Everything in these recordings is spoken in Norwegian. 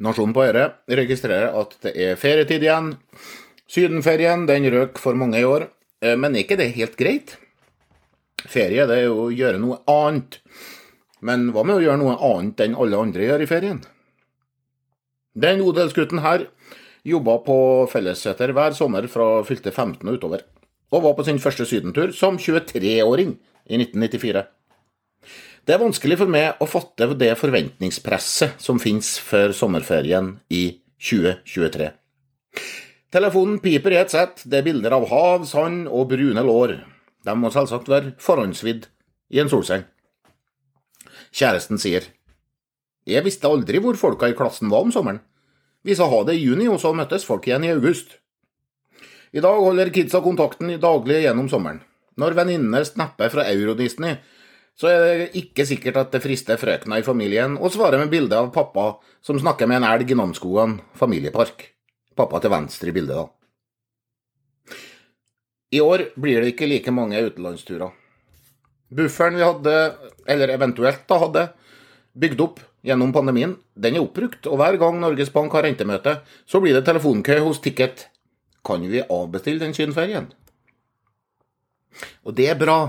Nasjonen på Øre registrerer at det er ferietid igjen. Sydenferien den røk for mange i år, eh, men er ikke det helt greit? Ferie det er jo å gjøre noe annet. Men hva med å gjøre noe annet enn alle andre gjør i ferien? Den odelsgutten her jobba på Fellesseter hver sommer fra fylte 15 og utover, og var på sin første sydentur som 23-åring i 1994. Det er vanskelig for meg å fatte det forventningspresset som finnes før sommerferien i 2023. Telefonen piper i et sett, det er bilder av hav, sand og brune lår. De må selvsagt være forhåndsvidd i en solseng. Kjæresten sier Jeg visste aldri hvor folka i klassen var om sommeren. Vi sa ha det i juni, og så møttes folk igjen i august. I dag holder kidsa kontakten daglig gjennom sommeren. Når venninnene snapper fra Euro-Disney, så er det ikke sikkert at det frister frøkna i familien å svare med bilde av pappa som snakker med en elg i Namsskogan familiepark. Pappa til venstre i bildet, da. I år blir det ikke like mange utenlandsturer. Bufferen vi hadde, eller eventuelt da hadde, bygd opp gjennom pandemien, den er oppbrukt, og hver gang Norges Bank har rentemøte, så blir det telefonkø hos Ticket. Kan vi avbestille den kynferien?» Og det er bra.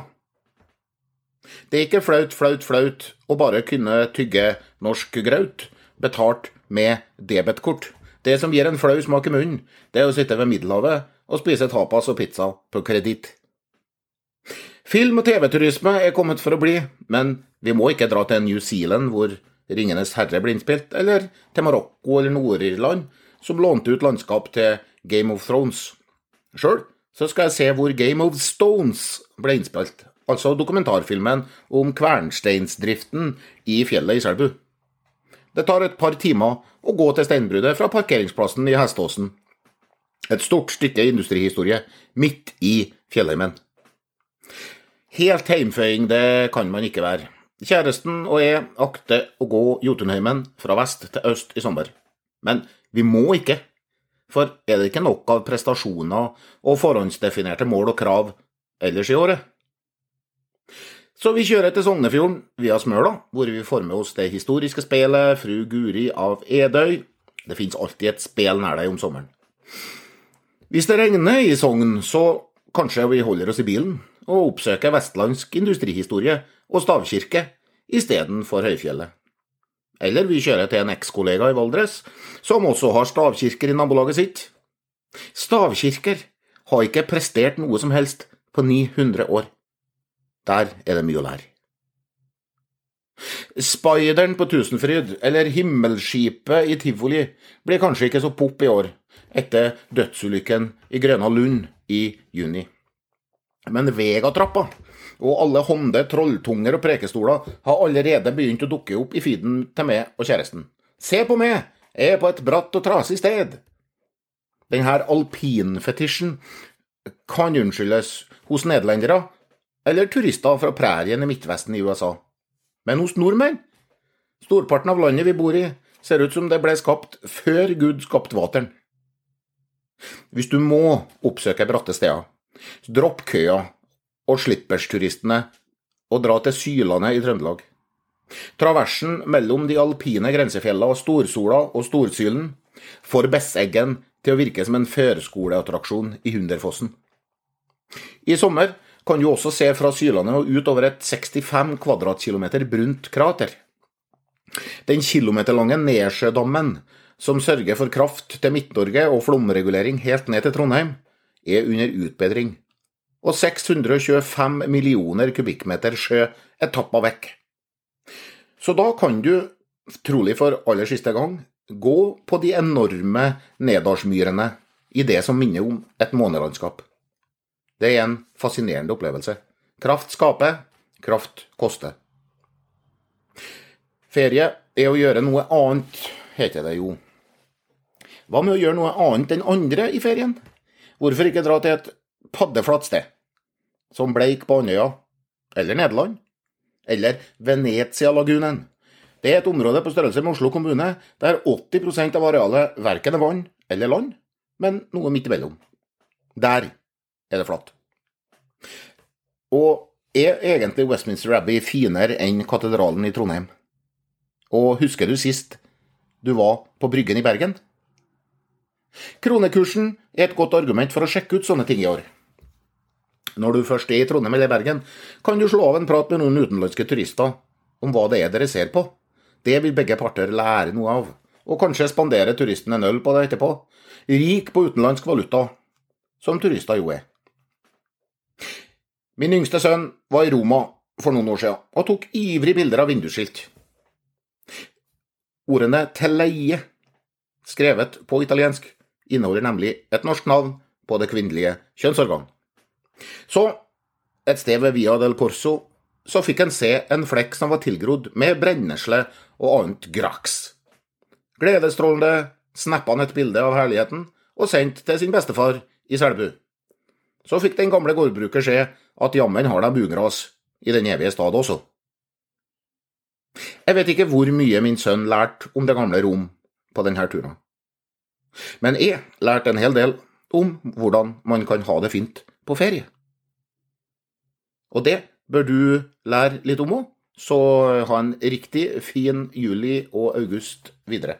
Det er ikke flaut, flaut, flaut å bare kunne tygge norsk graut betalt med debetkort. Det som gir en flau smak i munnen, det er å sitte ved Middelhavet og spise tapas og pizza på kreditt. Film- og TV-turisme er kommet for å bli, men vi må ikke dra til New Zealand, hvor 'Ringenes herre' ble innspilt, eller til Marokko eller Nord-Irland, som lånte ut landskap til Game of Thrones. Sjøl skal jeg se hvor Game of Stones ble innspilt, altså dokumentarfilmen om kvernsteinsdriften i fjellet i Selbu. Det tar et par timer å gå til steinbruddet fra parkeringsplassen i Heståsen. Et stort stykke industrihistorie midt i fjellheimen. Helt heimføying det kan man ikke være. Kjæresten og jeg akter å gå Jotunheimen fra vest til øst i sommer. Men vi må ikke, for er det ikke nok av prestasjoner og forhåndsdefinerte mål og krav ellers i året? Så vi kjører til Sognefjorden via Smøla, hvor vi får med oss det historiske spelet Fru Guri av Edøy. Det fins alltid et spel nær deg om sommeren. Hvis det regner i Sogn, så kanskje vi holder oss i bilen og oppsøker vestlandsk industrihistorie og stavkirke istedenfor høyfjellet. Eller vi kjører til en ekskollega i Valdres, som også har stavkirker i nabolaget sitt. Stavkirker har ikke prestert noe som helst på 900 år. Der er det mye å lære. Spideren på Tusenfryd, eller Himmelskipet i tivoli, blir kanskje ikke så pop i år, etter dødsulykken i Grøna Lund i juni. Men Vegatrappa og alle Honde, trolltunger og prekestoler har allerede begynt å dukke opp i feeden til meg og kjæresten. Se på meg, jeg er på et bratt og trasig sted. Denne alpinfetisjen kan unnskyldes hos nederlendere eller turister fra prærien i Midtvesten i USA. Men hos nordmenn? Storparten av landet vi bor i, ser ut som det ble skapt før Gud skapte vateren. Hvis du må oppsøke bratte steder, dropp køa og slippersturistene og dra til Sylandet i Trøndelag. Traversen mellom de alpine grensefjellene Storsola og Storsylen får Besseggen til å virke som en førskoleattraksjon i Hunderfossen. I sommer kan du også se fra sylandet og ut over et 65 kvadratkilometer brunt krater. Den kilometerlange Nesjødammen, som sørger for kraft til Midt-Norge og flomregulering helt ned til Trondheim, er under utbedring og 625 millioner kubikkmeter sjø er tappa vekk. Så da kan du, trolig for aller siste gang, gå på de enorme Nedalsmyrene i det som minner om et månelandskap. Det er en fascinerende opplevelse. Kraft skaper, kraft koster. Ferie er å gjøre noe annet, heter det jo. Hva med å gjøre noe annet enn andre i ferien? Hvorfor ikke dra til et paddeflatt sted, som Bleik på Andøya, eller Nederland, eller Venezia-lagunen. Det er et område på størrelse med Oslo kommune, der 80% av arealet verken er vann eller land, men noe midt imellom. Der er det flatt. Og er egentlig Westminster Abbey finere enn katedralen i Trondheim? Og husker du sist du var på Bryggen i Bergen? Kronekursen er et godt argument for å sjekke ut sånne ting i år. Når du først er i Trondheim eller Bergen, kan du slå av en prat med noen utenlandske turister om hva det er dere ser på. Det vil begge parter lære noe av, og kanskje spandere turisten en øl på det etterpå. Rik på utenlandsk valuta, som turister jo er. Min yngste sønn var i Roma for noen år siden og tok ivrig bilder av vindusskilt. Ordene 'til leie', skrevet på italiensk, inneholder nemlig et norsk navn på det kvinnelige kjønnsorgan. Så, et sted ved Via del Corso, så fikk en se en flekk som var tilgrodd med brennesle og annet graks. Gledesstrålende snappa han et bilde av herligheten og sendte til sin bestefar i Selbu. Så fikk den gamle gårdbruker se at jammen har de bugras i den evige stad også. Jeg vet ikke hvor mye min sønn lærte om det gamle Rom på denne turen. Men jeg lærte en hel del om hvordan man kan ha det fint på ferie. Og det bør du lære litt om òg, så ha en riktig fin juli og august videre.